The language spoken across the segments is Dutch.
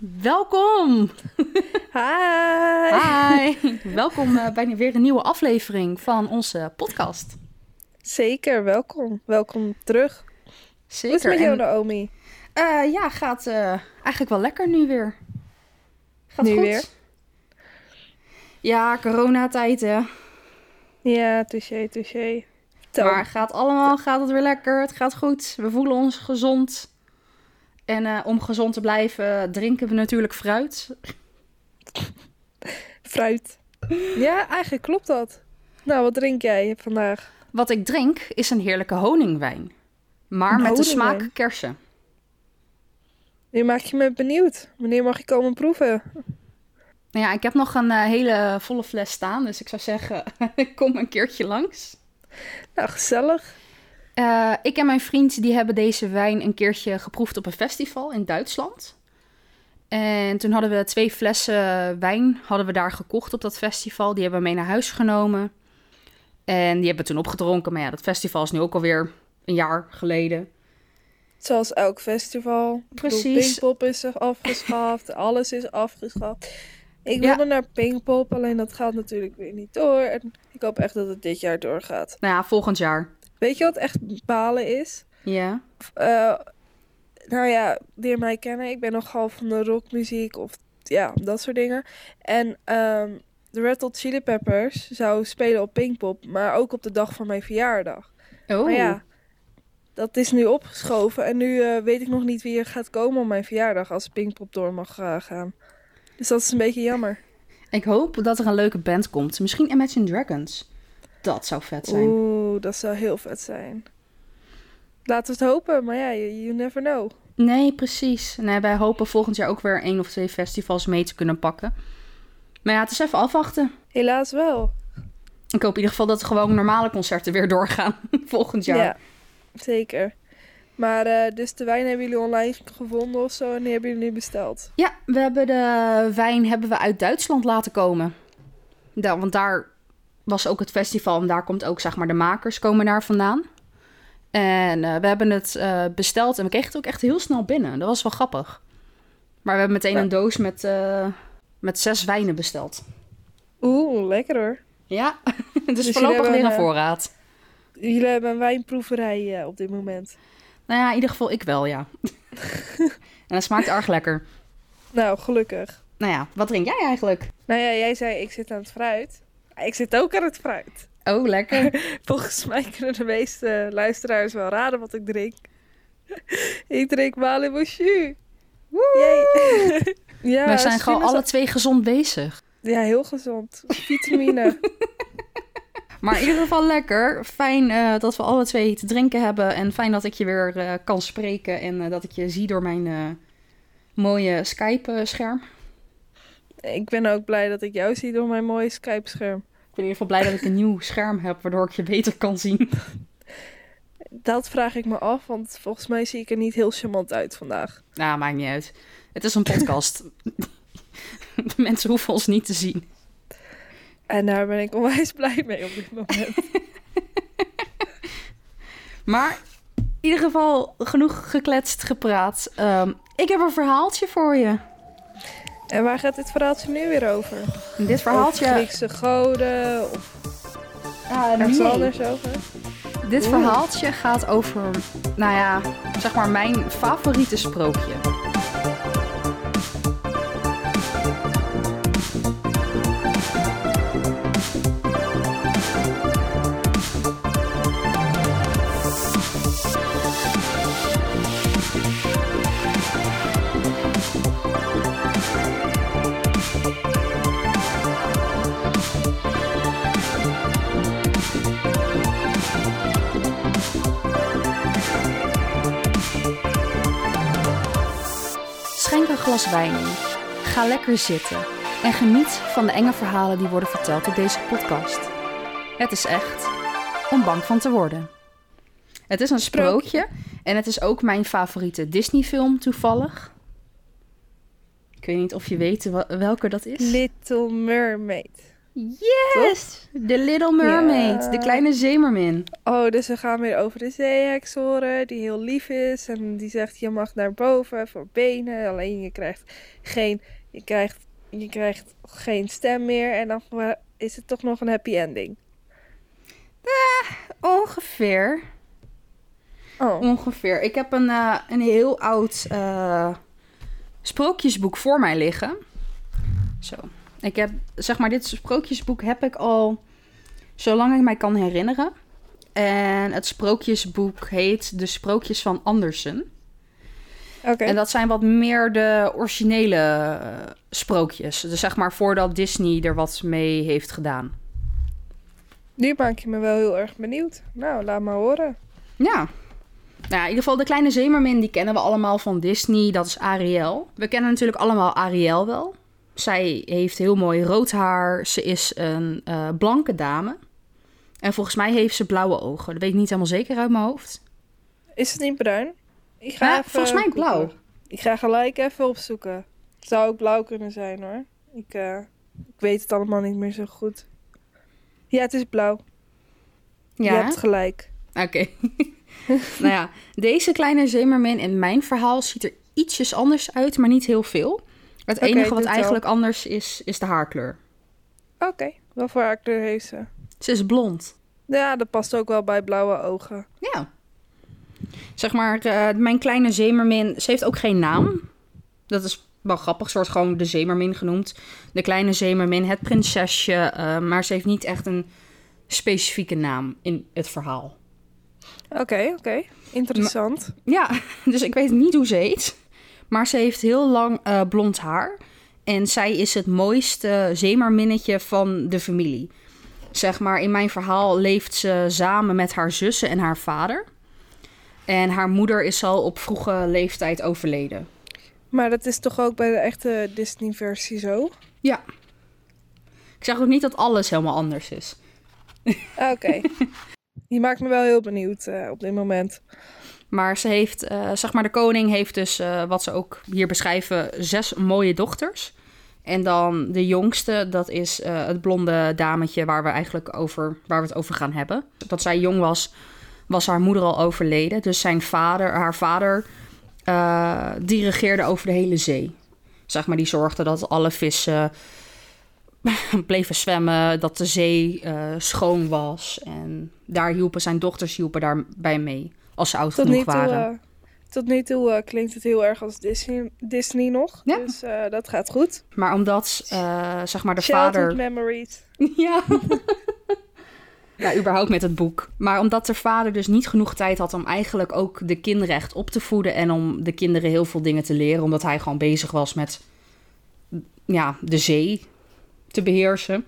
Welkom! Hi! Hi! Welkom uh, bij weer een nieuwe aflevering van onze podcast. Zeker, welkom. Welkom terug. Zeker. Hoe is het met jou, Naomi? Uh, ja, gaat uh, eigenlijk wel lekker nu weer. Gaat nu goed. weer? Ja, coronatijd hè. Ja, touché, touché. Maar gaat allemaal, gaat het weer lekker. Het gaat goed. We voelen ons gezond. En uh, om gezond te blijven drinken we natuurlijk fruit. Fruit. Ja, eigenlijk klopt dat. Nou, wat drink jij vandaag? Wat ik drink is een heerlijke honingwijn. Maar Een met de smaak kersen. Nu maak je me benieuwd. Wanneer mag je komen proeven? Nou ja, ik heb nog een uh, hele volle fles staan. Dus ik zou zeggen, kom een keertje langs. Nou, gezellig. Uh, ik en mijn vriend die hebben deze wijn een keertje geproefd op een festival in Duitsland. En toen hadden we twee flessen wijn hadden we daar gekocht op dat festival. Die hebben we mee naar huis genomen. En die hebben we toen opgedronken. Maar ja, dat festival is nu ook alweer een jaar geleden. Zoals elk festival. Precies. Pinkpop is afgeschaft. alles is afgeschaft. Ik wilde ja. naar Pinkpop, alleen dat gaat natuurlijk weer niet door. En ik hoop echt dat het dit jaar doorgaat. Nou ja, volgend jaar. Weet je wat echt balen is? Ja. Uh, nou ja, die mij kennen, ik ben nogal van de rockmuziek of ja, dat soort dingen. En um, de Red Hot Chili Peppers zou spelen op Pinkpop, maar ook op de dag van mijn verjaardag. Oh. Maar ja, dat is nu opgeschoven en nu uh, weet ik nog niet wie er gaat komen op mijn verjaardag als Pinkpop door mag uh, gaan. Dus dat is een beetje jammer. Ik hoop dat er een leuke band komt. Misschien Imagine Dragons. Dat zou vet zijn. Oeh, dat zou heel vet zijn. Laten we het hopen, maar ja, you, you never know. Nee, precies. Nee, wij hopen volgend jaar ook weer één of twee festivals mee te kunnen pakken. Maar ja, het is even afwachten. Helaas wel. Ik hoop in ieder geval dat gewoon normale concerten weer doorgaan volgend jaar. Ja, zeker. Maar uh, dus de wijn hebben jullie online gevonden of zo en die hebben jullie nu besteld? Ja, we hebben de wijn hebben we uit Duitsland laten komen. Da want daar was ook het festival en daar komt ook zeg maar de makers komen daar vandaan. En uh, we hebben het uh, besteld en we kregen het ook echt heel snel binnen. Dat was wel grappig. Maar we hebben meteen ja. een doos met, uh, met zes wijnen besteld. Oeh, lekker hoor. Ja, het is dus voorlopig weer een voorraad. Jullie hebben een wijnproeverij op dit moment. Nou ja, in ieder geval ik wel, ja. en het smaakt erg lekker. Nou, gelukkig. Nou ja, wat drink jij eigenlijk? Nou ja, jij zei ik zit aan het fruit. Ik zit ook aan het fruit. Oh, lekker. Volgens mij kunnen de meeste luisteraars wel raden wat ik drink. ik drink Malibu Jus. ja, We zijn gewoon alle twee gezond bezig. Ja, heel gezond. Vitamine. maar in ieder geval lekker. Fijn uh, dat we alle twee te drinken hebben. En fijn dat ik je weer uh, kan spreken. En uh, dat ik je zie door mijn mooie Skype-scherm. Ik ben ook blij dat ik jou zie door mijn mooie Skype-scherm. Ben in ieder geval blij dat ik een nieuw scherm heb, waardoor ik je beter kan zien. Dat vraag ik me af, want volgens mij zie ik er niet heel charmant uit vandaag. Nou, maakt niet uit. Het is een podcast. De mensen hoeven ons niet te zien. En daar ben ik onwijs blij mee op dit moment. maar in ieder geval genoeg gekletst, gepraat. Um, ik heb een verhaaltje voor je. En waar gaat dit verhaaltje nu weer over? Dit verhaaltje... Over Griekse goden of uh, ergens nee. anders over? Dit verhaaltje gaat over, nou ja, zeg maar mijn favoriete sprookje. Ga lekker zitten en geniet van de enge verhalen die worden verteld op deze podcast. Het is echt om bang van te worden. Het is een sprookje en het is ook mijn favoriete Disney-film toevallig. Ik weet niet of je weet welke dat is. Little Mermaid. Yes! The Little Mermaid. Ja. De kleine zeemermin. Oh, dus we gaan weer over de zeeheks horen, die heel lief is. En die zegt, je mag naar boven voor benen. Alleen je krijgt geen, je krijgt, je krijgt geen stem meer. En dan is het toch nog een happy ending. Ongeveer. Oh, Ongeveer. Ik heb een, eh, een heel oud eh, sprookjesboek voor mij liggen. Zo. Ik heb, zeg maar, dit sprookjesboek heb ik al zolang ik mij kan herinneren. En het sprookjesboek heet De Sprookjes van Andersen. oké. En dat zijn wat meer de originele eh, sprookjes. Dus zeg maar voordat Disney er wat mee heeft gedaan. Nu maak je me wel heel erg benieuwd. Nou, laat maar horen. Ja. Nou in ieder geval de kleine zeemermin, die kennen we allemaal van Disney. Dat is Ariel. We kennen natuurlijk allemaal Ariel wel. Zij heeft heel mooi rood haar. Ze is een eh, blanke dame. En volgens mij heeft ze blauwe ogen. Dat weet ik niet helemaal zeker uit mijn hoofd. Is het niet bruin? Ik ga Ja, volgens mij blauw. Ik ga gelijk even opzoeken. Het zou ook blauw kunnen zijn hoor. Ik, eh, ik weet het allemaal niet meer zo goed. Ja, het is blauw. Ja, Je hebt gelijk. Oké. nou ja, deze kleine zeemermin in mijn verhaal ziet er ietsjes anders uit, maar niet heel veel. Het enige wat eigenlijk anders is, is de haarkleur. Oké, wel voor haar kleur heeft ze. Ze is blond. Ja, dat past ook wel bij blauwe ogen. Ja. Zeg maar, eh, mijn kleine zeemermin, ze heeft ook geen naam. Dat is wel grappig, ze wordt gewoon de zeemermin genoemd. De kleine zeemermin, het prinsesje, eh, maar ze heeft niet echt een specifieke naam in het verhaal. Oké, oké. Interessant. Ja, dus ik weet niet hoe ze heet. Maar ze heeft heel lang eh, blond haar. En zij is het mooiste zeemerminnetje van de familie. Zeg maar, in mijn verhaal leeft ze samen met haar zussen en haar vader. En haar moeder is al op vroege leeftijd overleden. Maar dat is toch ook bij de echte Disney-versie zo? Ja. Ik zeg ook niet dat alles helemaal anders is. Oké. Die maakt me wel heel benieuwd eh, op dit moment. Maar ze heeft, eh, zeg maar, de koning heeft dus, eh, wat ze ook hier beschrijven, zes mooie dochters. En dan de jongste, dat is eh, het blonde dametje waar we eigenlijk over, waar we het over gaan hebben. Dat zij jong was, was haar moeder al overleden. Dus zijn vader, haar vader, die regeerde over de hele zee. Zeg maar, die zorgde dat alle vissen bleven zwemmen, dat de zee schoon was. En daar hielpen zijn dochters hielpen daarbij mee, als ze oud Tot genoeg toe, waren. eh, tot nu toe eh, klinkt het heel erg als Disney, Disney nog. Ja. Dus eh, dat gaat goed. Maar omdat, zeg maar, de Childhood vader... memories. Ja. ja, überhaupt met het boek. Maar omdat de vader dus niet genoeg tijd had om eigenlijk ook de kinderen echt op te voeden... en om de kinderen heel veel dingen te leren... omdat hij gewoon bezig was met ja, de zee te beheersen...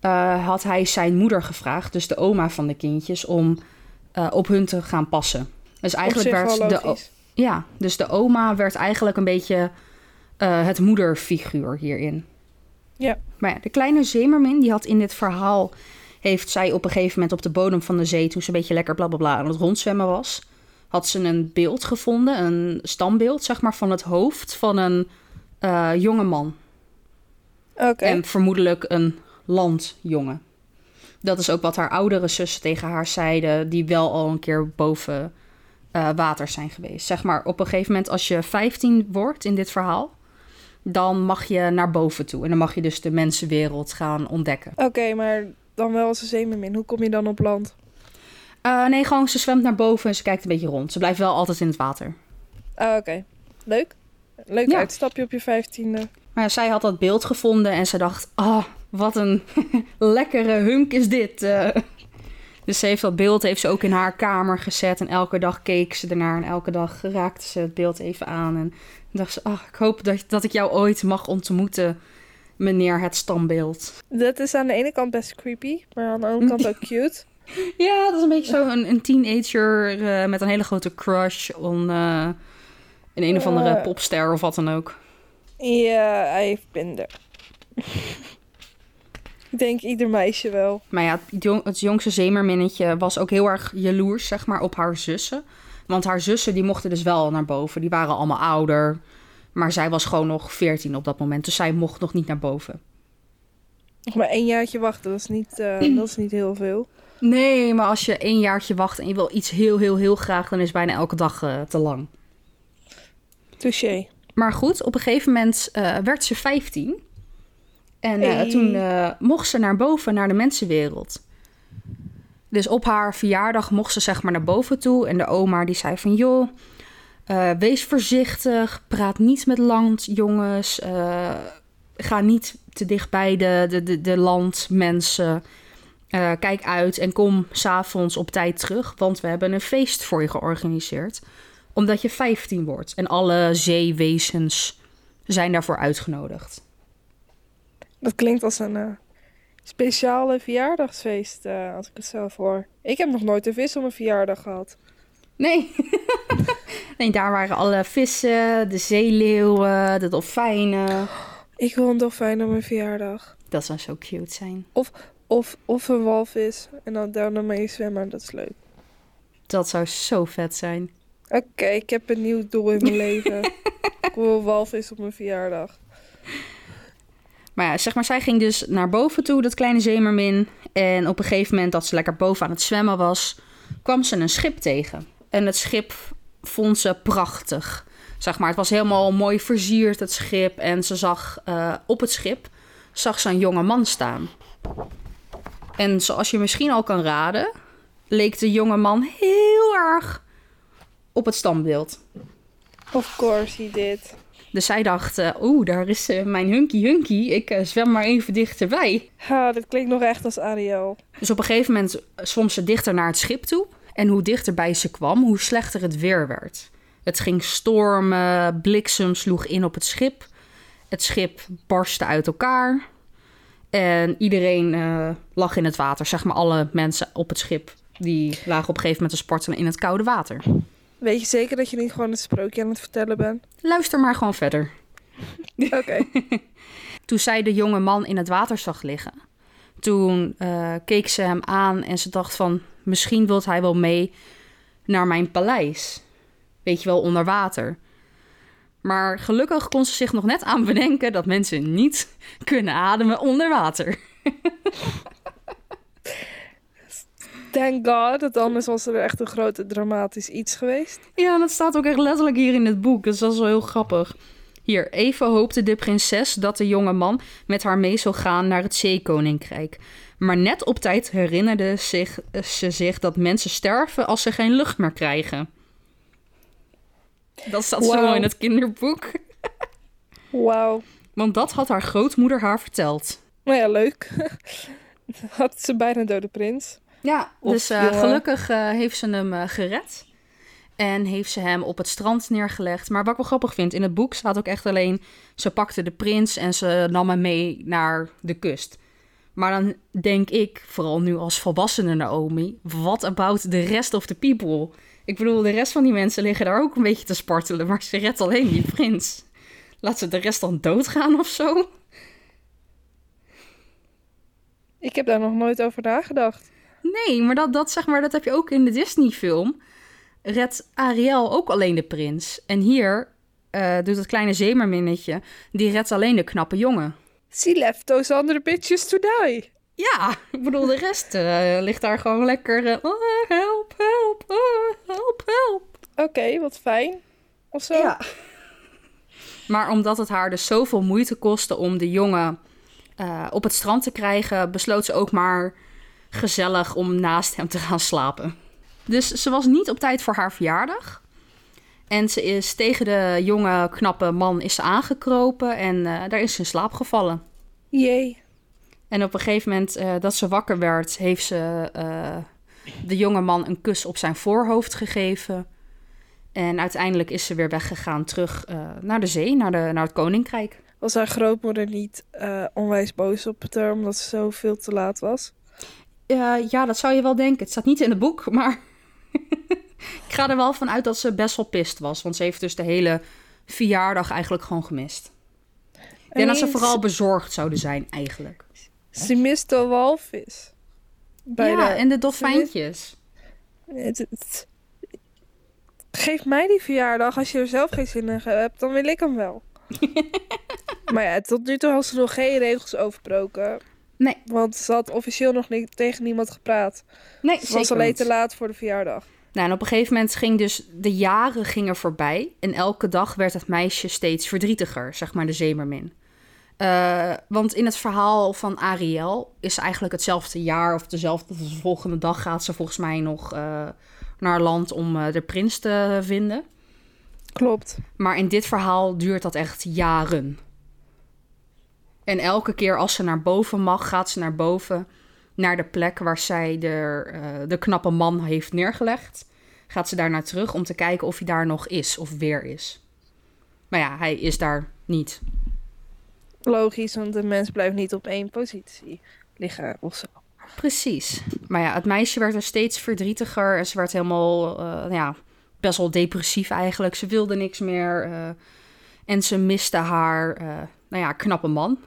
eh, had hij zijn moeder gevraagd, dus de oma van de kindjes... om eh, op hun te gaan passen. Dus eigenlijk werd de, ja, dus de oma werd eigenlijk een beetje eh, het moederfiguur hierin. Ja. Maar ja, de kleine zeemermin, die had in dit verhaal... heeft zij op een gegeven moment op de bodem van de zee... toen ze een beetje lekker blablabla aan het rondzwemmen was... had ze een beeld gevonden, een standbeeld, zeg maar... van het hoofd van een eh, jonge man. Oké. En vermoedelijk een landjongen. Dat is ook wat haar oudere zussen tegen haar zeiden... die wel al een keer boven eh, water zijn geweest. Zeg maar, op een gegeven moment als je 15 wordt in dit verhaal... dan mag je naar boven toe. En dan mag je dus de mensenwereld gaan ontdekken. Oké, maar dan wel als een zeemermin. Hoe kom je dan op land? Eh, nee, gewoon ze zwemt naar boven en ze kijkt een beetje rond. Ze blijft wel altijd in het water. Ah, oké. Leuk. Leuk Ja. uitstapje op je vijftiende. Maar ja, zij had dat beeld gevonden en ze dacht... Oh, wat een lekkere hunk is dit. eh. Dus ze heeft dat beeld heeft ze ook in haar kamer gezet. En elke dag keek ze ernaar. En elke dag raakte ze het beeld even aan. En dacht ze... Oh, ik hoop dat, dat ik jou ooit mag ontmoeten, meneer het standbeeld. Dat is aan de ene kant best creepy, maar aan de andere kant ook cute. Ja, dat is een beetje zo een, een teenager eh, met een hele grote crush on eh, een een of andere popster of wat dan ook. Ja, I've been there. Ik denk ieder meisje wel. Maar ja, het, jong- het jongste zeemerminnetje was ook heel erg jaloers, zeg maar, op haar zussen. Want haar zussen, die mochten dus wel naar boven. Die waren allemaal ouder. Maar zij was gewoon nog 14 op dat moment. Dus zij mocht nog niet naar boven. Nog maar één jaartje wachten, dat is niet, eh, dat is niet heel veel. Nee, maar als je één jaartje wacht en je wil iets heel, heel, heel graag, dan is bijna elke dag eh, te lang. Touché. Maar goed, op een gegeven moment eh, werd ze 15. En eh, toen eh, mocht ze naar boven, naar de mensenwereld. Dus op haar verjaardag mocht ze zeg maar naar boven toe. En de oma die zei van... joh, eh, wees voorzichtig. Praat niet met landjongens. ga niet te dicht bij de, de, de, de landmensen. Kijk uit en kom s'avonds op tijd terug. Want we hebben een feest voor je georganiseerd. Omdat je 15 wordt. En alle zeewezens zijn daarvoor uitgenodigd. Dat klinkt als een eh, speciale verjaardagsfeest, eh, als ik het zelf hoor. Ik heb nog nooit een vis op mijn verjaardag gehad. Nee. nee, daar waren alle vissen, de zeeleeuwen, de dolfijnen. Ik wil een dolfijn op mijn verjaardag. Dat zou zo cute zijn. Of, of een walvis en dan daar mee zwemmen, dat is leuk. Dat zou zo vet zijn. Oké, ik heb een nieuw doel in mijn leven. ik wil een walvis op mijn verjaardag. Maar zeg maar, zij ging dus naar boven toe, dat kleine zeemermin. En op een gegeven moment dat ze lekker boven aan het zwemmen was, kwam ze een schip tegen. En het schip vond ze prachtig. Zeg maar, het was helemaal mooi versierd, het schip. En ze zag eh, op het schip, zag ze een jonge man staan. En zoals je misschien al kan raden, leek de jonge man heel erg op het standbeeld. Of course he did. Dus zij dacht, eh, oeh, daar is eh, mijn hunky hunky. Ik eh, zwem maar even dichterbij. Ha, dit klinkt nog echt als Ariel. Dus op een gegeven moment zwom ze dichter naar het schip toe. En hoe dichterbij ze kwam, hoe slechter het weer werd. Het ging stormen, bliksem sloeg in op het schip. Het schip barstte uit elkaar. En iedereen lag in het water. Zeg maar alle mensen op het schip. Die lagen op een gegeven moment te spartelen in het koude water. Weet je zeker dat je niet gewoon een sprookje aan het vertellen bent? Luister maar gewoon verder. Oké. Toen zij de jonge man in het water zag liggen, toen eh, keek ze hem aan en ze dacht van... misschien wilt hij wel mee naar mijn paleis. Weet je wel, onder water. Maar gelukkig kon ze zich nog net aan bedenken dat mensen niet kunnen ademen onder water. Thank God, want anders was er echt een grote dramatisch iets geweest. Ja, dat staat ook echt letterlijk hier in het boek. Dus dat is wel heel grappig. Hier, even hoopte de prinses dat de jonge man met haar mee zou gaan naar het zeekoninkrijk. Maar net op tijd herinnerde zich, ze zich dat mensen sterven als ze geen lucht meer krijgen. Dat staat zo Wauw. in het kinderboek. Wauw. Want dat had haar grootmoeder haar verteld. Nou ja, leuk. Had ze bijna dode prins. Ja, dus eh, gelukkig eh, heeft ze hem eh, gered. En heeft ze hem op het strand neergelegd. Maar wat ik wel grappig vind, in het boek staat ook echt alleen... ze pakte de prins en ze nam hem mee naar de kust. Maar dan denk ik, vooral nu als volwassene Naomi... what about the rest of the people? Ik bedoel, de rest van die mensen liggen daar ook een beetje te spartelen... maar ze redt alleen die prins. Laat ze de rest dan doodgaan of zo? Ik heb daar nog nooit over nagedacht. Nee, maar dat, dat, zeg maar, dat heb je ook in de Disney-film. Redt Ariel ook alleen de prins. En hier eh, doet het kleine zeemerminnetje... die redt alleen de knappe jongen. She left those other bitches to die. Ja, ik bedoel, de rest eh, ligt daar gewoon lekker... eh, oh, help, help, oh, help, help. Oké, wat fijn. Of zo. Maar omdat het haar dus zoveel moeite kostte om de jongen eh, op het strand te krijgen... besloot ze ook maar gezellig om naast hem te gaan slapen. Dus ze was niet op tijd voor haar verjaardag. En ze is tegen de jonge, knappe man is ze aangekropen en eh, daar is ze in slaap gevallen. Jee. En op een gegeven moment eh, dat ze wakker werd, heeft ze eh, de jonge man een kus op zijn voorhoofd gegeven. En uiteindelijk is ze weer weggegaan terug naar de zee, naar, de, naar het koninkrijk. Was haar grootmoeder niet onwijs boos op haar omdat ze zo veel te laat was? Ja, ja, dat zou je wel denken. Het staat niet in het boek, maar ik ga er wel van uit dat ze best wel pist was. Want ze heeft dus de hele verjaardag eigenlijk gewoon gemist. Ik denk dat ze vooral bezorgd zouden zijn, eigenlijk. Ze miste een walvis. Bij ja, de- en de dolfijntjes. Het, het- Geef mij die verjaardag. Als je er zelf geen zin in hebt, dan wil ik hem wel. maar ja, tot nu toe had ze nog geen regels overbroken. Nee. Want ze had officieel nog niet tegen niemand gepraat. Nee, Ze was alleen te laat voor de verjaardag. Nou, en op een gegeven moment ging dus de jaren gingen voorbij. En elke dag werd het meisje steeds verdrietiger, zeg maar de zeemermin. Eh, want in het verhaal van Ariel is eigenlijk hetzelfde jaar of dezelfde de volgende dag gaat ze volgens mij nog uh, naar land om uh, de prins te vinden. Klopt. Maar in dit verhaal duurt dat echt jaren. En elke keer als ze naar boven mag, gaat ze naar boven naar de plek waar zij de, uh, de knappe man heeft neergelegd. Gaat ze daar naar terug om te kijken of hij daar nog is of weer is. Maar ja, hij is daar niet. Logisch, want de mens blijft niet op één positie liggen of zo. Precies. Maar ja, het meisje werd er steeds verdrietiger. En ze werd helemaal, uh, ja, best wel depressief eigenlijk. Ze wilde niks meer. Uh, en ze miste haar, nou ja, knappe man.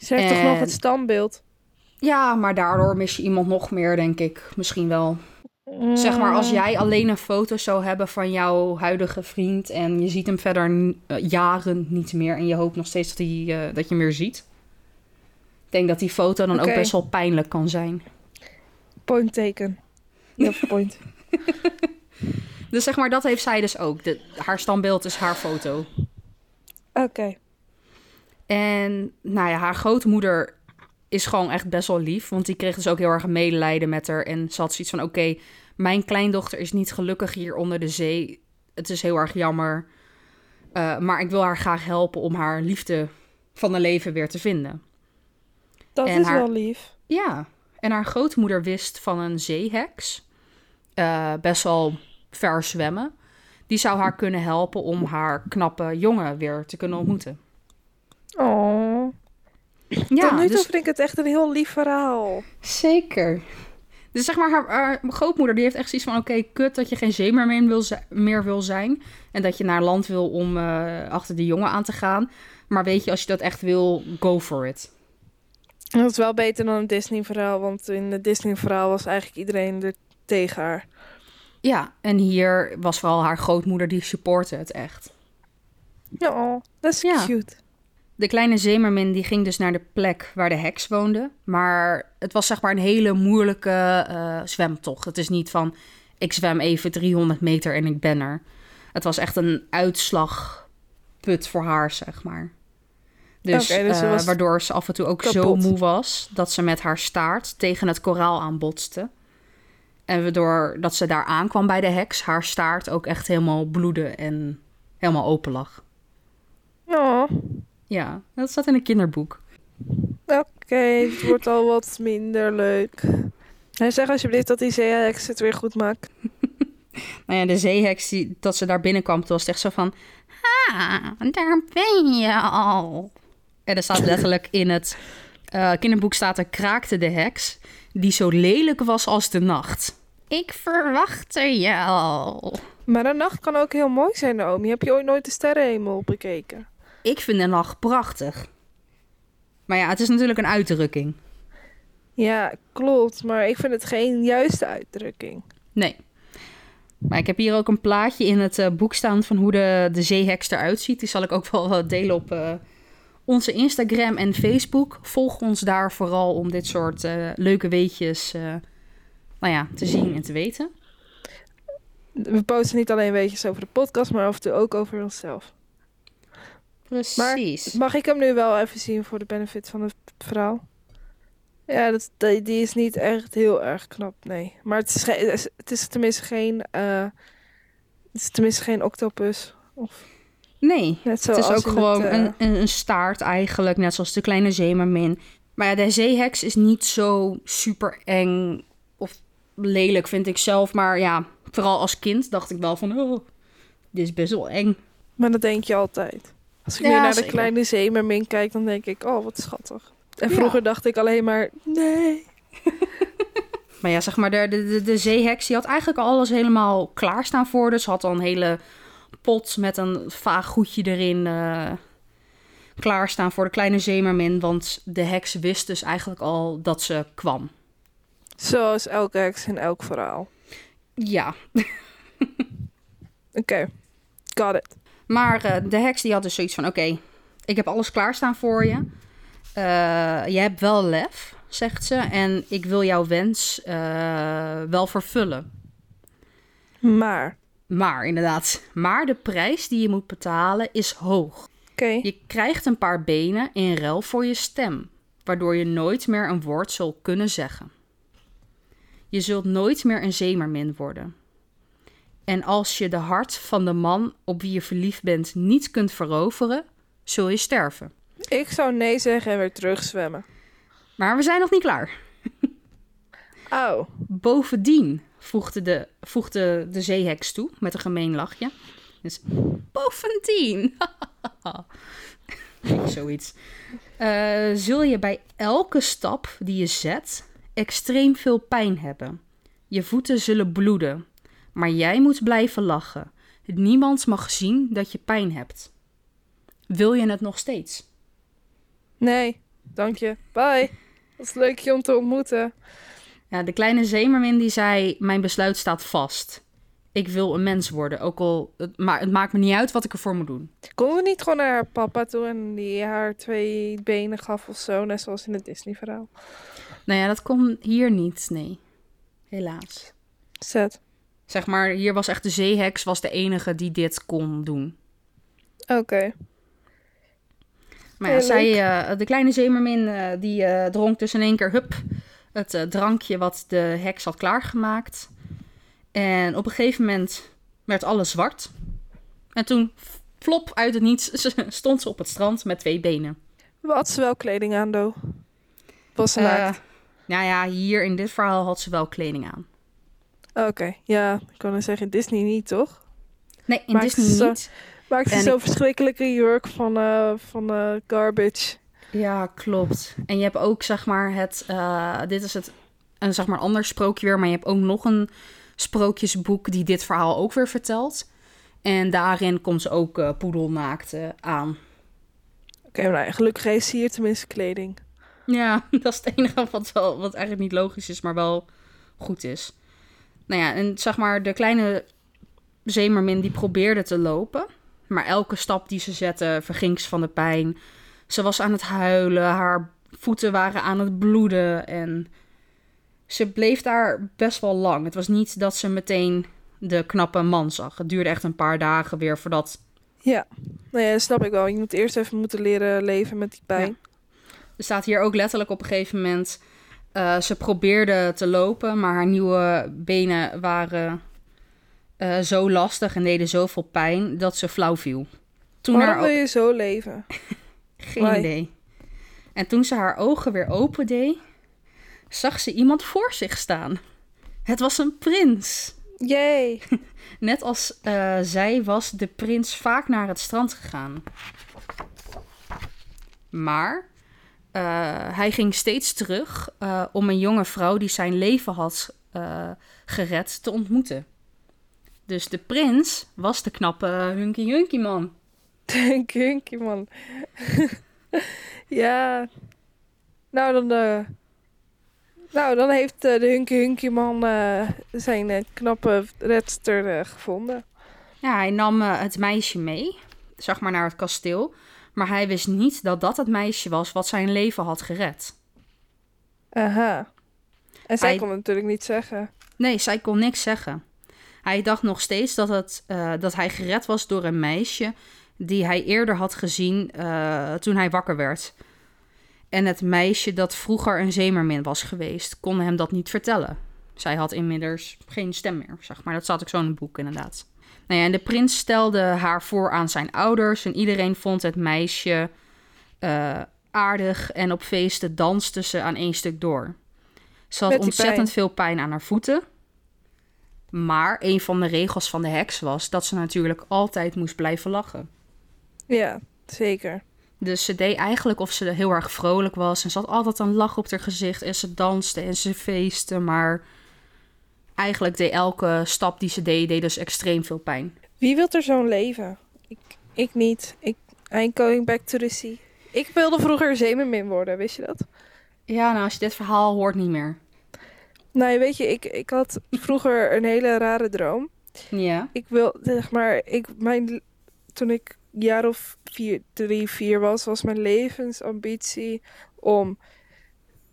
Ze heeft en... toch nog het standbeeld? Ja, maar daardoor mis je iemand nog meer, denk ik. Misschien wel. Mm. Zeg maar, als jij alleen een foto zou hebben van jouw huidige vriend... en je ziet hem verder uh, jaren niet meer... en je hoopt nog steeds dat, hij, uh, dat je hem weer ziet. Ik denk dat die foto dan okay. ook best wel pijnlijk kan zijn. Point taken. Ja, point. dus zeg maar, dat heeft zij dus ook. De, haar standbeeld is haar foto. Oké. Okay. En nou ja, haar grootmoeder is gewoon echt best wel lief. Want die kreeg dus ook heel erg medelijden met haar. En ze had zoiets van: oké, okay, mijn kleindochter is niet gelukkig hier onder de zee. Het is heel erg jammer. Uh, maar ik wil haar graag helpen om haar liefde van haar leven weer te vinden. Dat en is haar, wel lief. Ja. En haar grootmoeder wist van een zeeheks. Uh, best wel ver zwemmen. Die zou haar kunnen helpen om haar knappe jongen weer te kunnen ontmoeten. Oh. Ja, Tot nu toe dus... vind ik het echt een heel lief verhaal. Zeker. Dus zeg maar, haar, haar grootmoeder die heeft echt zoiets van... oké, kut dat je geen zeemermin wil meer wil zijn... en dat je naar land wil om uh, achter die jongen aan te gaan. Maar weet je, als je dat echt wil, go for it. Dat is wel beter dan een Disney-verhaal... want in het Disney-verhaal was eigenlijk iedereen er tegen haar. Ja, en hier was vooral haar grootmoeder die supportte het echt. Ja, dat is ja. cute. De kleine zeemermin die ging dus naar de plek waar de heks woonde. Maar het was zeg maar een hele moeilijke uh, zwemtocht. Het is niet van ik zwem even 300 meter en ik ben er. Het was echt een uitslagput voor haar, zeg maar. Dus, okay, dus uh, waardoor ze af en toe ook kapot. zo moe was dat ze met haar staart tegen het koraal aanbotste. En waardoor dat ze daar aankwam bij de heks, haar staart ook echt helemaal bloedde en helemaal open lag. Ja. Ja, dat staat in een kinderboek. Oké, okay, het wordt al wat minder leuk. Hij zeg alsjeblieft dat die zeeheks het weer goed maakt. nou ja, de zeeheks, die, dat ze daar binnenkwam, toen was het echt zo van... Ah, daar ben je al. En er staat letterlijk in het uh, kinderboek staat er kraakte de heks... die zo lelijk was als de nacht. Ik verwachtte je al. Maar de nacht kan ook heel mooi zijn, Naomi. Heb je ooit nooit de sterrenhemel bekeken? Ik vind de nacht prachtig. Maar ja, het is natuurlijk een uitdrukking. Ja, klopt. Maar ik vind het geen juiste uitdrukking. Nee. Maar ik heb hier ook een plaatje in het uh, boek staan van hoe de, de zeeheks eruit ziet. Die zal ik ook wel delen op uh, onze Instagram en Facebook. Volg ons daar vooral om dit soort uh, leuke weetjes nou ja, te zien en te weten. We posten niet alleen weetjes over de podcast, maar af en toe ook over onszelf. Precies. Maar mag ik hem nu wel even zien voor de benefit van het verhaal? Ja, dat, die is niet echt heel erg knap, nee. Maar het is, het is tenminste geen... Uh, het is tenminste geen octopus. Of... Nee, het is ook gewoon het, uh... een, een staart eigenlijk, net zoals de kleine zeemermin. Maar ja, de zeeheks is niet zo super eng of lelijk, vind ik zelf. Maar ja, vooral als kind dacht ik wel van, oh, dit is best wel eng. Maar dat denk je altijd. Als ik ja, nu naar zeker. de kleine zeemermin kijk, dan denk ik, oh, wat schattig. En vroeger ja. dacht ik alleen maar, nee. maar ja, zeg maar, de, de, de zeeheks, die had eigenlijk alles helemaal klaarstaan voor. Dus had al een hele pot met een vaag goedje erin uh, klaarstaan voor de kleine zeemermin. Want de heks wist dus eigenlijk al dat ze kwam. Zoals elke heks in elk verhaal. Ja. Oké, okay. got it. Maar uh, de heks die had dus zoiets van: oké, okay, ik heb alles klaarstaan voor je. eh, je hebt wel lef, zegt ze, en ik wil jouw wens eh, wel vervullen. Maar, Maar inderdaad, maar de prijs die je moet betalen is hoog. oké. Je krijgt een paar benen in ruil voor je stem, waardoor je nooit meer een woord zal kunnen zeggen. Je zult nooit meer een zeemermin worden. En als je de hart van de man op wie je verliefd bent niet kunt veroveren, zul je sterven. Ik zou nee zeggen en weer terugzwemmen. Maar we zijn nog niet klaar. Auw. Bovendien voegde de, voegde de zeeheks toe met een gemeen lachje. Dus bovendien. Zoiets. Eh, zul je bij elke stap die je zet extreem veel pijn hebben. Je voeten zullen bloeden. Maar jij moet blijven lachen. Niemand mag zien dat je pijn hebt. Wil je het nog steeds? Nee, dank je. Bye. Het is leuk je om te ontmoeten. Ja, de kleine zeemermin die zei: Mijn besluit staat vast. Ik wil een mens worden, ook al het, ma het maakt me niet uit wat ik ervoor moet doen. Konden we niet gewoon naar haar papa toe en die haar twee benen gaf of zo, net zoals in het Disney-verhaal? Nou ja, dat kon hier niet, nee. Helaas. Zet. Zeg maar, hier was echt de zeeheks was de enige die dit kon doen. Oké. Maar ja, zij, eh, de kleine zeemermin, eh, die eh, dronk dus in één keer, hup, het drankje wat de heks had klaargemaakt. En op een gegeven moment werd alles zwart. En toen, flop, uit het niets, stond ze op het strand met twee benen. Wat ze wel kleding aan, Do? Was ze naakt? nou ja, hier in dit verhaal had ze wel kleding aan. Oké, ja. Ik kan dan zeggen, Disney niet, toch? Nee, in Disney ze- niet. Maakt ze zo'n ik- verschrikkelijke jurk van, eh, van eh, garbage. Ja, klopt. En je hebt ook, zeg maar, het... eh, dit is het, een zeg maar, ander sprookje weer. Maar je hebt ook nog een sprookjesboek die dit verhaal ook weer vertelt. En daarin komt ze ook eh poedelnaakt aan. Oké, maar nou, gelukkig heeft ze hier tenminste kleding. Ja, dat is het enige wat, wel, wat eigenlijk niet logisch is, maar wel goed is. Nou ja, en zeg maar, de kleine zeemermin die probeerde te lopen. Maar elke stap die ze zette, verging ze van de pijn. Ze was aan het huilen, haar voeten waren aan het bloeden. En ze bleef daar best wel lang. Het was niet dat ze meteen de knappe man zag. Het duurde echt een paar dagen weer voordat Ja, nou ja, dat snap ik wel. Je moet eerst even moeten leren leven met die pijn. Er staat hier ook letterlijk op een gegeven moment. Eh, ze probeerde te lopen, maar haar nieuwe benen waren eh, zo lastig en deden zoveel pijn dat ze flauw viel. Toen Waarom haar wil je zo leven? geen Why? idee. En toen ze haar ogen weer opendeed, zag ze iemand voor zich staan. Het was een prins. Yay! Net als eh, zij was de prins vaak naar het strand gegaan. Maar hij ging steeds terug eh, om een jonge vrouw die zijn leven had eh, gered te ontmoeten. Dus de prins was de knappe Hunky Hunky man. Kinky, man. ja. Nou, dan... eh, nou, dan heeft eh, de Hunky Hunky man eh, zijn eh, knappe redster eh, gevonden. Ja, hij nam eh, het meisje mee, zeg maar naar het kasteel. Maar hij wist niet dat dat het meisje was wat zijn leven had gered. Aha. En zij Hij- kon het natuurlijk niet zeggen. Nee, zij kon niks zeggen. Hij dacht nog steeds dat, het, eh, dat hij gered was door een meisje die hij eerder had gezien eh, toen hij wakker werd. En het meisje dat vroeger een zeemermin was geweest, kon hem dat niet vertellen. Zij had inmiddels geen stem meer, zeg maar. Dat staat ook zo in het boek, inderdaad. Nou ja, en de prins stelde haar voor aan zijn ouders en iedereen vond het meisje eh, aardig en op feesten danste ze aan één stuk door. Ze had ontzettend pijn. veel pijn aan haar voeten. Maar een van de regels van de heks was dat ze natuurlijk altijd moest blijven lachen. Ja, zeker. Dus ze deed eigenlijk of ze heel erg vrolijk was. En ze had altijd een lach op haar gezicht. En ze danste en ze feestte. Maar eigenlijk deed elke stap die ze deed, deed dus extreem veel pijn. Wie wil er zo'n leven? Ik, ik niet. Ik, I'm going back to the sea. Ik wilde vroeger zeemermin worden, wist je dat? Ja, nou als je dit verhaal hoort niet meer. Nou, weet je, ik, ik had vroeger een hele rare droom. Ja. Ik wil, zeg maar, ik, mijn, toen ik jaar of vier, drie, vier was, was mijn levensambitie om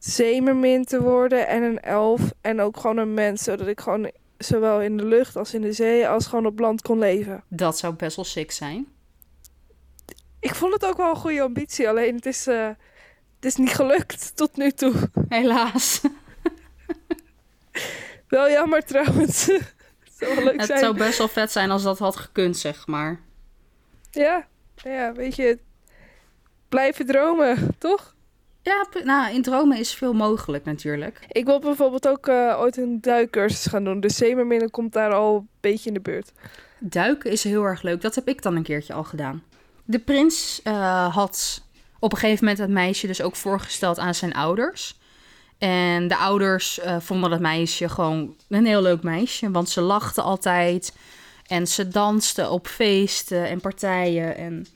zeemermin te worden en een elf. En ook gewoon een mens, zodat ik gewoon zowel in de lucht als in de zee als gewoon op land kon leven. Dat zou best wel sick zijn. Ik vond het ook wel een goede ambitie, alleen het is, eh, het is niet gelukt tot nu toe. Helaas. Wel jammer trouwens. het zou wel leuk Het zijn. zou best wel vet zijn als dat had gekund, zeg maar. Ja, ja, weet je, blijven dromen, toch? Ja, nou, in dromen is veel mogelijk natuurlijk. Ik wil bijvoorbeeld ook eh, ooit een duikcursus gaan doen. Dus zeemerminnen komt daar al een beetje in de buurt. Duiken is heel erg leuk. Dat heb ik dan een keertje al gedaan. De prins eh, had op een gegeven moment het meisje dus ook voorgesteld aan zijn ouders. En de ouders eh, vonden het meisje gewoon een heel leuk meisje. Want ze lachte altijd. En ze danste op feesten en partijen. En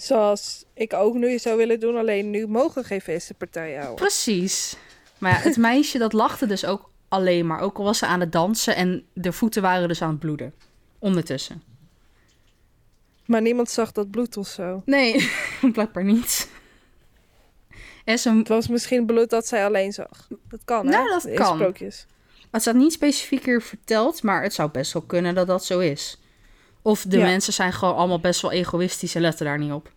Zoals ik ook nu zou willen doen, alleen nu mogen geen feestenpartijen houden. Precies. Maar ja, het meisje dat lachte dus ook alleen maar. Ook al was ze aan het dansen en de voeten waren dus aan het bloeden. Ondertussen. Maar niemand zag dat bloed of zo. Nee, blijkbaar niet. En ze, Het was misschien bloed dat zij alleen zag. Dat kan, hè? Nou, dat In kan. sprookjes. het staat niet specifiek hier verteld, maar het zou best wel kunnen dat dat zo is. Of de Ja. mensen zijn gewoon allemaal best wel egoïstisch en letten daar niet op.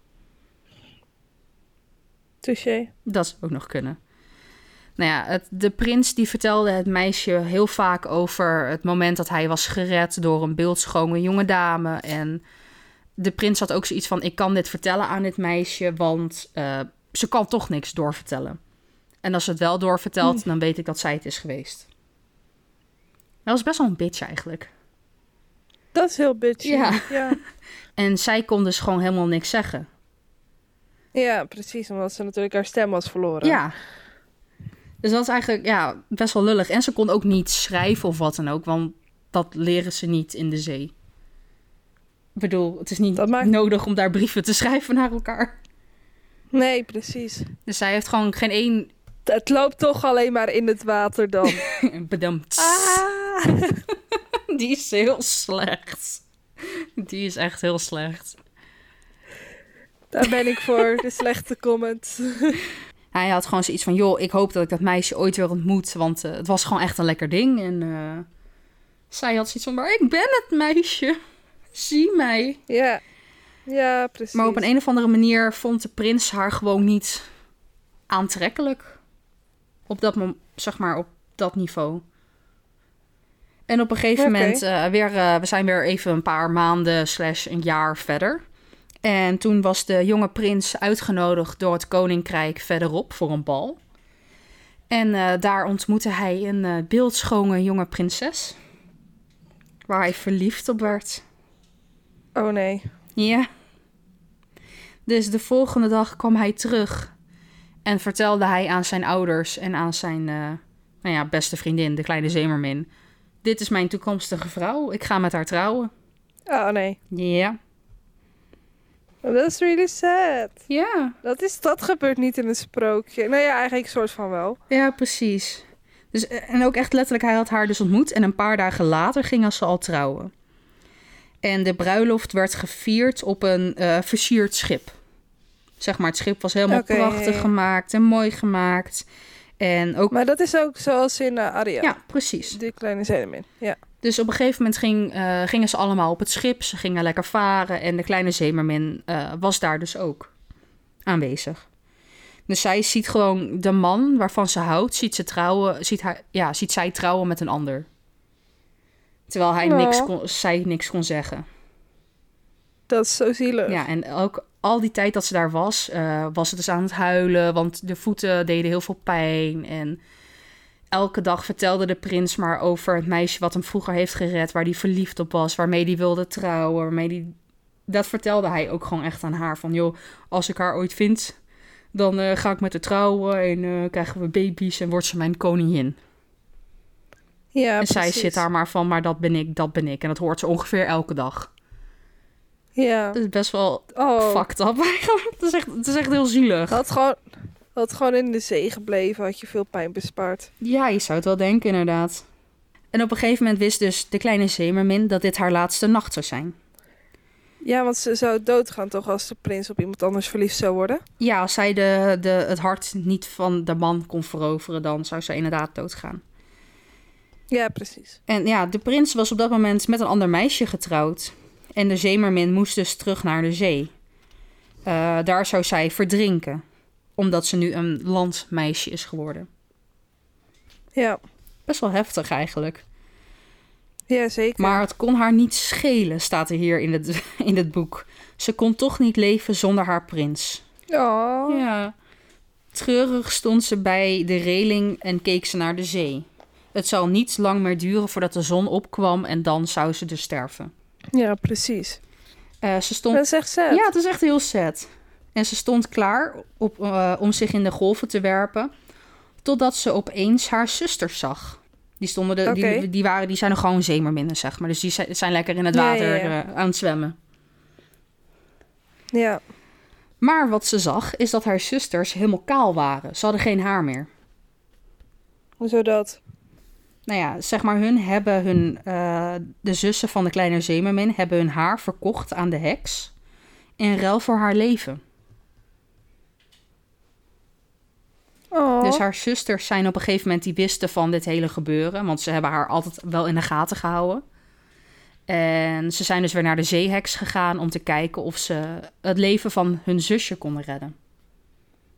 Touché. Dat zou ook nog kunnen. Nou ja, het, de prins die vertelde het meisje heel vaak over het moment dat hij was gered door een beeldschone jonge dame. En de prins had ook zoiets van: ik kan dit vertellen aan dit meisje, want eh, ze kan toch niks doorvertellen. En als ze het wel doorvertelt, dan weet ik dat zij het is geweest. Dat was best wel een bitch eigenlijk. Dat is heel bitchy. Ja. ja. En zij kon dus gewoon helemaal niks zeggen. Ja, precies. Omdat ze natuurlijk haar stem was verloren. Ja. Dus dat is eigenlijk ja, best wel lullig. En ze kon ook niet schrijven of wat dan ook, want dat leren ze niet in de zee. Ik bedoel, het is niet maakt- nodig om daar brieven te schrijven naar elkaar. Nee, precies. Dus zij heeft gewoon geen één Het loopt toch alleen maar in het water dan. bedampt. ah. Die is heel slecht. Die is echt heel slecht. Daar ben ik voor, de slechte comments. Hij had gewoon zoiets van, joh, ik hoop dat ik dat meisje ooit weer ontmoet, want eh, het was gewoon echt een lekker ding. En eh, zij had zoiets van, maar ik ben het meisje. Zie mij. Ja, ja precies. Maar op een, een of andere manier vond de prins haar gewoon niet aantrekkelijk. Op dat, zeg maar, op dat niveau. En op een gegeven moment, eh, weer, eh, we zijn weer even een paar maanden slash een jaar verder. En toen was de jonge prins uitgenodigd door het koninkrijk verderop voor een bal. En eh, daar ontmoette hij een beeldschone jonge prinses. Waar hij verliefd op werd. Oh nee. Ja. Dus de volgende dag kwam hij terug en vertelde hij aan zijn ouders en aan zijn eh, nou ja, beste vriendin, de kleine zeemermin. Dit is mijn toekomstige vrouw. Ik ga met haar trouwen. Oh nee. Ja. Dat is really sad. Ja. Dat, is, dat gebeurt niet in een sprookje. Nou ja, eigenlijk een soort van wel. Ja, precies. Dus, eh, en ook echt letterlijk, hij had haar dus ontmoet en een paar dagen later gingen ze al trouwen. En de bruiloft werd gevierd op een eh, versierd schip. Zeg maar, het schip was helemaal prachtig gemaakt en mooi gemaakt. En ook... Maar dat is ook zoals in uh, Aria. ja, precies. De kleine zeemermin. Ja. Dus op een gegeven moment ging, eh, gingen ze allemaal op het schip. Ze gingen lekker varen. En de kleine zeemermin eh, was daar dus ook aanwezig. Dus zij ziet gewoon de man waarvan ze houdt, ziet, ze trouwen, ziet, haar, ja, ziet zij trouwen met een ander. Terwijl hij niks kon, zij niks kon zeggen. Dat is zo zielig. Ja, en ook al die tijd dat ze daar was, eh, was ze dus aan het huilen. Want de voeten deden heel veel pijn. En elke dag vertelde de prins maar over het meisje wat hem vroeger heeft gered. Waar hij verliefd op was, waarmee hij wilde trouwen. Waarmee die... Dat vertelde hij ook gewoon echt aan haar. Van joh, als ik haar ooit vind, dan eh, ga ik met haar trouwen. En eh, krijgen we baby's en wordt ze mijn koningin. Ja, en zij zit daar maar van, maar dat ben ik, dat ben ik. En dat hoort ze ongeveer elke dag. Ja. Dat is best wel Oh. fucked up eigenlijk. Het is echt, het is echt heel zielig. Had gewoon, had gewoon in de zee gebleven, had je veel pijn bespaard. Ja, je zou het wel denken, inderdaad. En op een gegeven moment wist dus de kleine zeemermin dat dit haar laatste nacht zou zijn. Ja, want ze zou doodgaan toch als de prins op iemand anders verliefd zou worden? Ja, als zij de, de, het hart niet van de man kon veroveren, dan zou zij inderdaad doodgaan. Ja, precies. En ja, de prins was op dat moment met een ander meisje getrouwd. En de zeemermin moest dus terug naar de zee. Eh, daar zou zij verdrinken, omdat ze nu een landmeisje is geworden. Ja, Best wel heftig eigenlijk. ja zeker. Maar het kon haar niet schelen, staat er hier in het, in het boek. Ze kon toch niet leven zonder haar prins. Oh, Ja. Treurig stond ze bij de reling en keek ze naar de zee. Het zal niet lang meer duren voordat de zon opkwam en dan zou ze dus sterven. Ja, precies. Eh, ze stond... Dat is echt sad. Ja, het is echt heel sad. En ze stond klaar op, eh, om zich in de golven te werpen, totdat ze opeens haar zusters zag. Die, stonden de, die, die, waren, die zijn er gewoon zeemerminnen, zeg maar. Dus die zijn, lekker in het ja, water ja. eh, aan het zwemmen. Ja. Maar wat ze zag, is dat haar zusters helemaal kaal waren. Ze hadden geen haar meer. Hoezo dat? Nou ja, zeg maar, hun hebben hun, eh, de zussen van de kleine zeemermin hebben hun haar verkocht aan de heks. In ruil voor haar leven. Oh, Dus haar zusters zijn op een gegeven moment die wisten van dit hele gebeuren. Want ze hebben haar altijd wel in de gaten gehouden. En ze zijn dus weer naar de zeeheks gegaan om te kijken of ze het leven van hun zusje konden redden.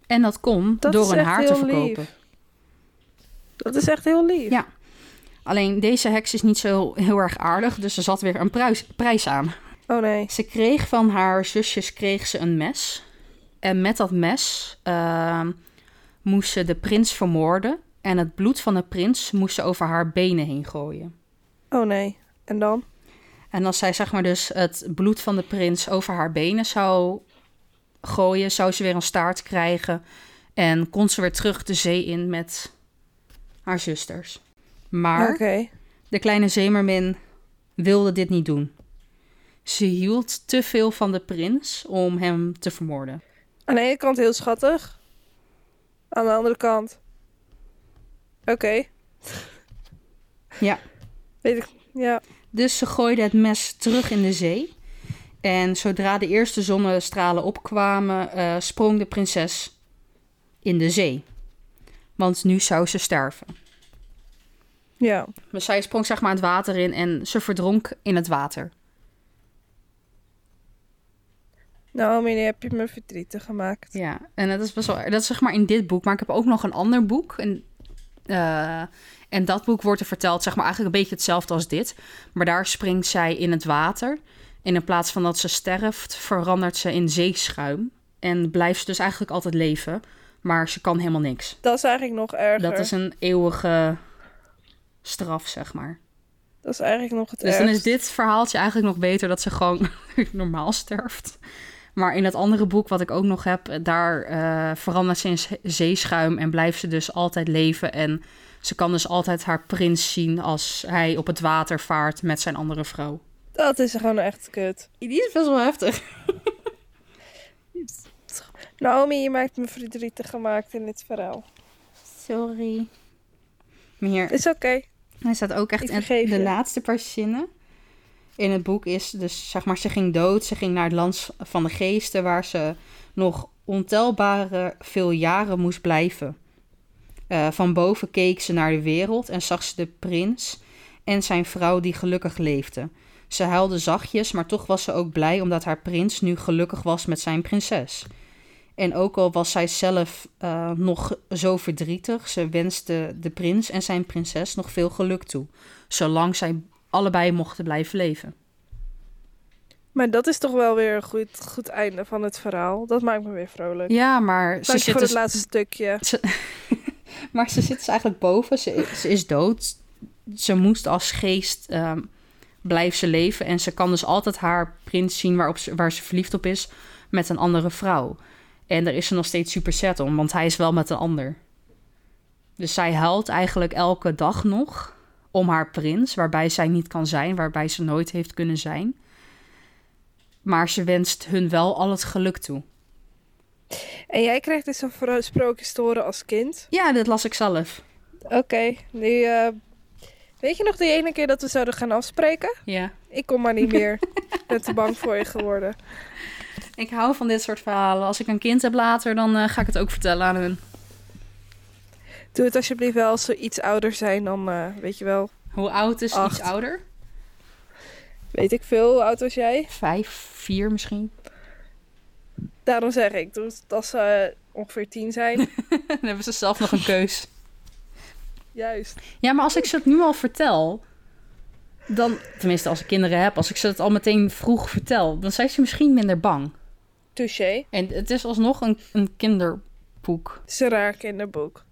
En dat kon Dat door hun haar te verkopen. lief. dat is echt heel lief. Ja. Alleen deze heks is niet zo heel erg aardig, dus er zat weer een prijs, prijs aan. Oh nee. Ze kreeg van haar zusjes kreeg ze een mes. En met dat mes ehm, moest ze de prins vermoorden. En het bloed van de prins moest ze over haar benen heen gooien. Oh nee. En dan? En als zij zeg maar dus het bloed van de prins over haar benen zou gooien, zou ze weer een staart krijgen. En kon ze weer terug de zee in met haar zusters. Maar de kleine zeemermin wilde dit niet doen. Ze hield te veel van de prins om hem te vermoorden. Aan de ene kant heel schattig. Aan de andere kant. Oké. Ja. Weet ik. Ja. Dus ze gooide het mes terug in de zee. En zodra de eerste zonnestralen opkwamen, eh, sprong de prinses in de zee. Want nu zou ze sterven. Ja. Dus zij sprong zeg maar het water in en ze verdronk in het water. Nou, nu heb je me verdrietig gemaakt. Ja, en dat is best wel... Dat is zeg maar in dit boek. Maar ik heb ook nog een ander boek. En, eh, en dat boek wordt er verteld, zeg maar eigenlijk een beetje hetzelfde als dit. Maar daar springt zij in het water. En in plaats van dat ze sterft, verandert ze in zeeschuim. En blijft ze dus eigenlijk altijd leven. Maar ze kan helemaal niks. Dat is eigenlijk nog erger. Dat is een eeuwige straf, zeg maar. Dat is eigenlijk nog het Dus dan is dit verhaaltje eigenlijk nog beter dat ze gewoon normaal sterft. Maar in dat andere boek wat ik ook nog heb, daar eh, verandert ze in ze- zeeschuim en blijft ze dus altijd leven. En ze kan dus altijd haar prins zien als hij op het water vaart met zijn andere vrouw. Dat is gewoon echt kut. Die is best wel heftig. Naomi, je maakt me verdrietig gemaakt in dit verhaal. Sorry. Hier, Is oké. Hij staat ook echt in de laatste paar zinnen. In het boek is dus, zeg maar, ze ging dood. Ze ging naar het land van de geesten, waar ze nog ontelbare veel jaren moest blijven. Eh, van boven keek ze naar de wereld en zag ze de prins en zijn vrouw die gelukkig leefden. Ze huilde zachtjes, maar toch was ze ook blij omdat haar prins nu gelukkig was met zijn prinses. En ook al was zij zelf eh, nog zo verdrietig, ze wenste de prins en zijn prinses nog veel geluk toe, zolang zij allebei mochten blijven leven. Maar dat is toch wel weer een goed, goed einde van het verhaal. Dat maakt me weer vrolijk. Ja, maar ze Dank zit voor dus, het laatste stukje. maar ze zit dus eigenlijk boven. Ze, is- ze is dood. Ze moest als geest ehm blijven ze leven en ze kan dus altijd haar prins zien waarop ze, waar ze verliefd op is met een andere vrouw. En daar is ze nog steeds super sad om, want hij is wel met een ander. Dus zij huilt eigenlijk elke dag nog om haar prins, waarbij zij niet kan zijn, waarbij ze nooit heeft kunnen zijn. Maar ze wenst hun wel al het geluk toe. En jij krijgt dus een sprookjes te horen als kind. Ja, dit las ik zelf. Oké, nu, eh, Weet je nog die ene keer dat we zouden gaan afspreken? Ja. Ik kom maar niet meer. Ik ben te bang voor je geworden. Ik hou van dit soort verhalen. Als ik een kind heb later, dan eh, ga ik het ook vertellen aan hun. Doe het alsjeblieft wel als ze iets ouder zijn dan, eh, weet je wel, Hoe oud is Acht. iets ouder? weet ik veel, hoe oud was jij? Vijf, vier misschien. Daarom zeg ik, doe het als ze eh, ongeveer tien zijn. dan hebben ze zelf nog een keus. Juist. Ja, maar als ik ze het nu al vertel, dan, tenminste als ik kinderen heb, als ik ze het al meteen vroeg vertel, dan zijn ze misschien minder bang. Touché. En het is alsnog een, een kinderboek. Het is een raar kinderboek.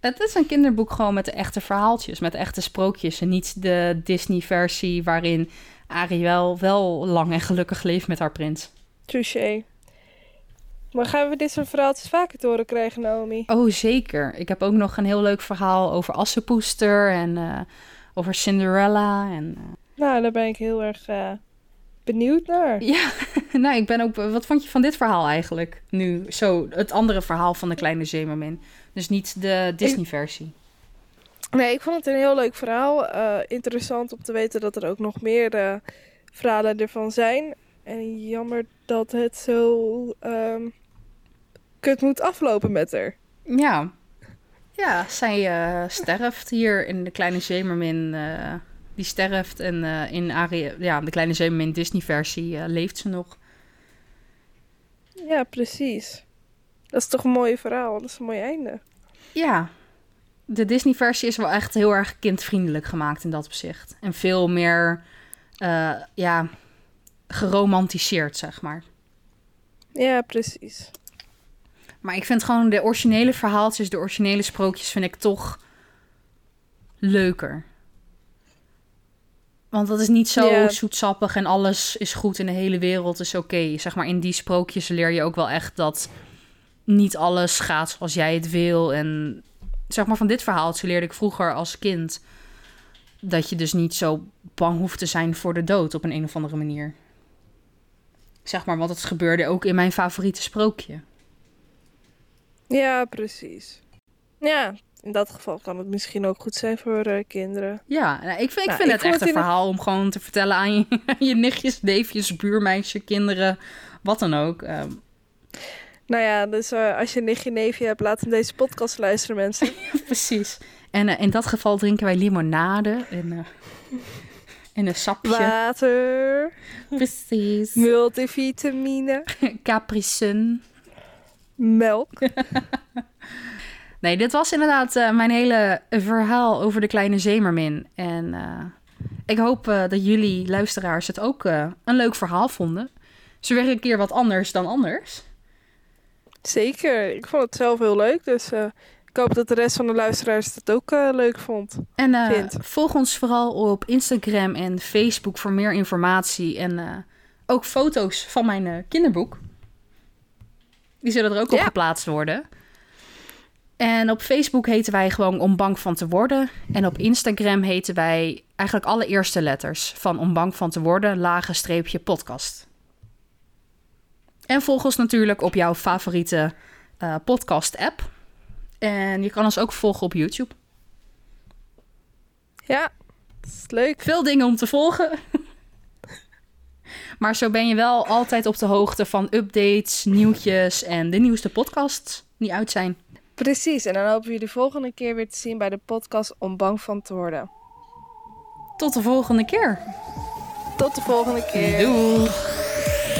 Het is een kinderboek gewoon met de echte verhaaltjes, met de echte sprookjes. En niet de Disney-versie waarin Ariel wel lang en gelukkig leeft met haar prins. Touché. Maar gaan we dit soort verhaaltjes vaker te horen krijgen, Naomi? Oh, zeker. Ik heb ook nog een heel leuk verhaal over Assepoester en eh, over Cinderella. En, eh, Nou, daar ben ik heel erg eh, benieuwd naar. Ja, nou, ik ben ook. Wat vond je van dit verhaal eigenlijk? Nu, zo, het andere verhaal van de kleine Zemermin. Dus niet de Disney-versie. Nee, ik vond het een heel leuk verhaal. Eh, interessant om te weten dat er ook nog meer eh, verhalen ervan zijn. En jammer dat het zo ehm, kut moet aflopen met haar. Ja. Ja, zij eh, sterft hier in de kleine Zemermin. Die sterft en eh, in Ari ja, de kleine Zemermin Disney-versie eh, leeft ze nog. Ja, precies. Dat is toch een mooi verhaal. Dat is een mooi einde. Ja, de Disney-versie is wel echt heel erg kindvriendelijk gemaakt in dat opzicht. En veel meer, eh, ja, geromantiseerd, zeg maar. Ja, precies. Maar ik vind gewoon de originele verhaaltjes, de originele sprookjes, vind ik toch leuker. Want dat is niet zo zoetsappig en alles is goed in de hele wereld is oké. Zeg maar, in die sprookjes leer je ook wel echt dat niet alles gaat zoals jij het wil. En zeg maar, van dit verhaaltje leerde ik vroeger als kind dat je dus niet zo bang hoeft te zijn voor de dood op een, een of andere manier. Zeg maar, want het gebeurde ook in mijn favoriete sprookje. Ja, precies. Ja, in dat geval kan het misschien ook goed zijn voor eh, kinderen. Ja, nou, ik vind, ik Nou, vind ik het echt het een verhaal om gewoon te vertellen aan je, aan je nichtjes, neefjes, buurmeisje, kinderen, wat dan ook. Ehm, Nou ja, dus eh, als je nichtje neefje hebt, laat hem deze podcast luisteren, mensen. precies. En eh, in dat geval drinken wij limonade en, en een sapje. Water, Precies. multivitamine, Capri Sun. melk. Nee, dit was inderdaad eh, mijn hele verhaal over de kleine zeemermin. En eh, ik hoop eh, dat jullie luisteraars het ook een leuk verhaal vonden. Ze weer een keer wat anders dan anders. Zeker, ik vond het zelf heel leuk. Dus ik hoop dat de rest van de luisteraars het ook leuk vond. En volg ons vooral op Instagram en Facebook voor meer informatie. En ook foto's van mijn kinderboek. Die zullen er ook op geplaatst worden. En op Facebook heten wij gewoon Om Bang van te Worden. En op Instagram heten wij eigenlijk alle eerste letters van Om Bang van te Worden, lage streepje podcast. En volg ons natuurlijk op jouw favoriete eh, podcast-app. En je kan ons ook volgen op YouTube. Ja, dat is leuk. Veel dingen om te volgen. maar zo ben je wel altijd op de hoogte van updates, nieuwtjes en de nieuwste podcasts die uit zijn. Precies, en dan hopen we jullie volgende keer weer te zien bij de podcast Om Bang van te worden. Tot de volgende keer. Tot de volgende keer. Doei.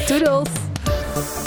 Doedels!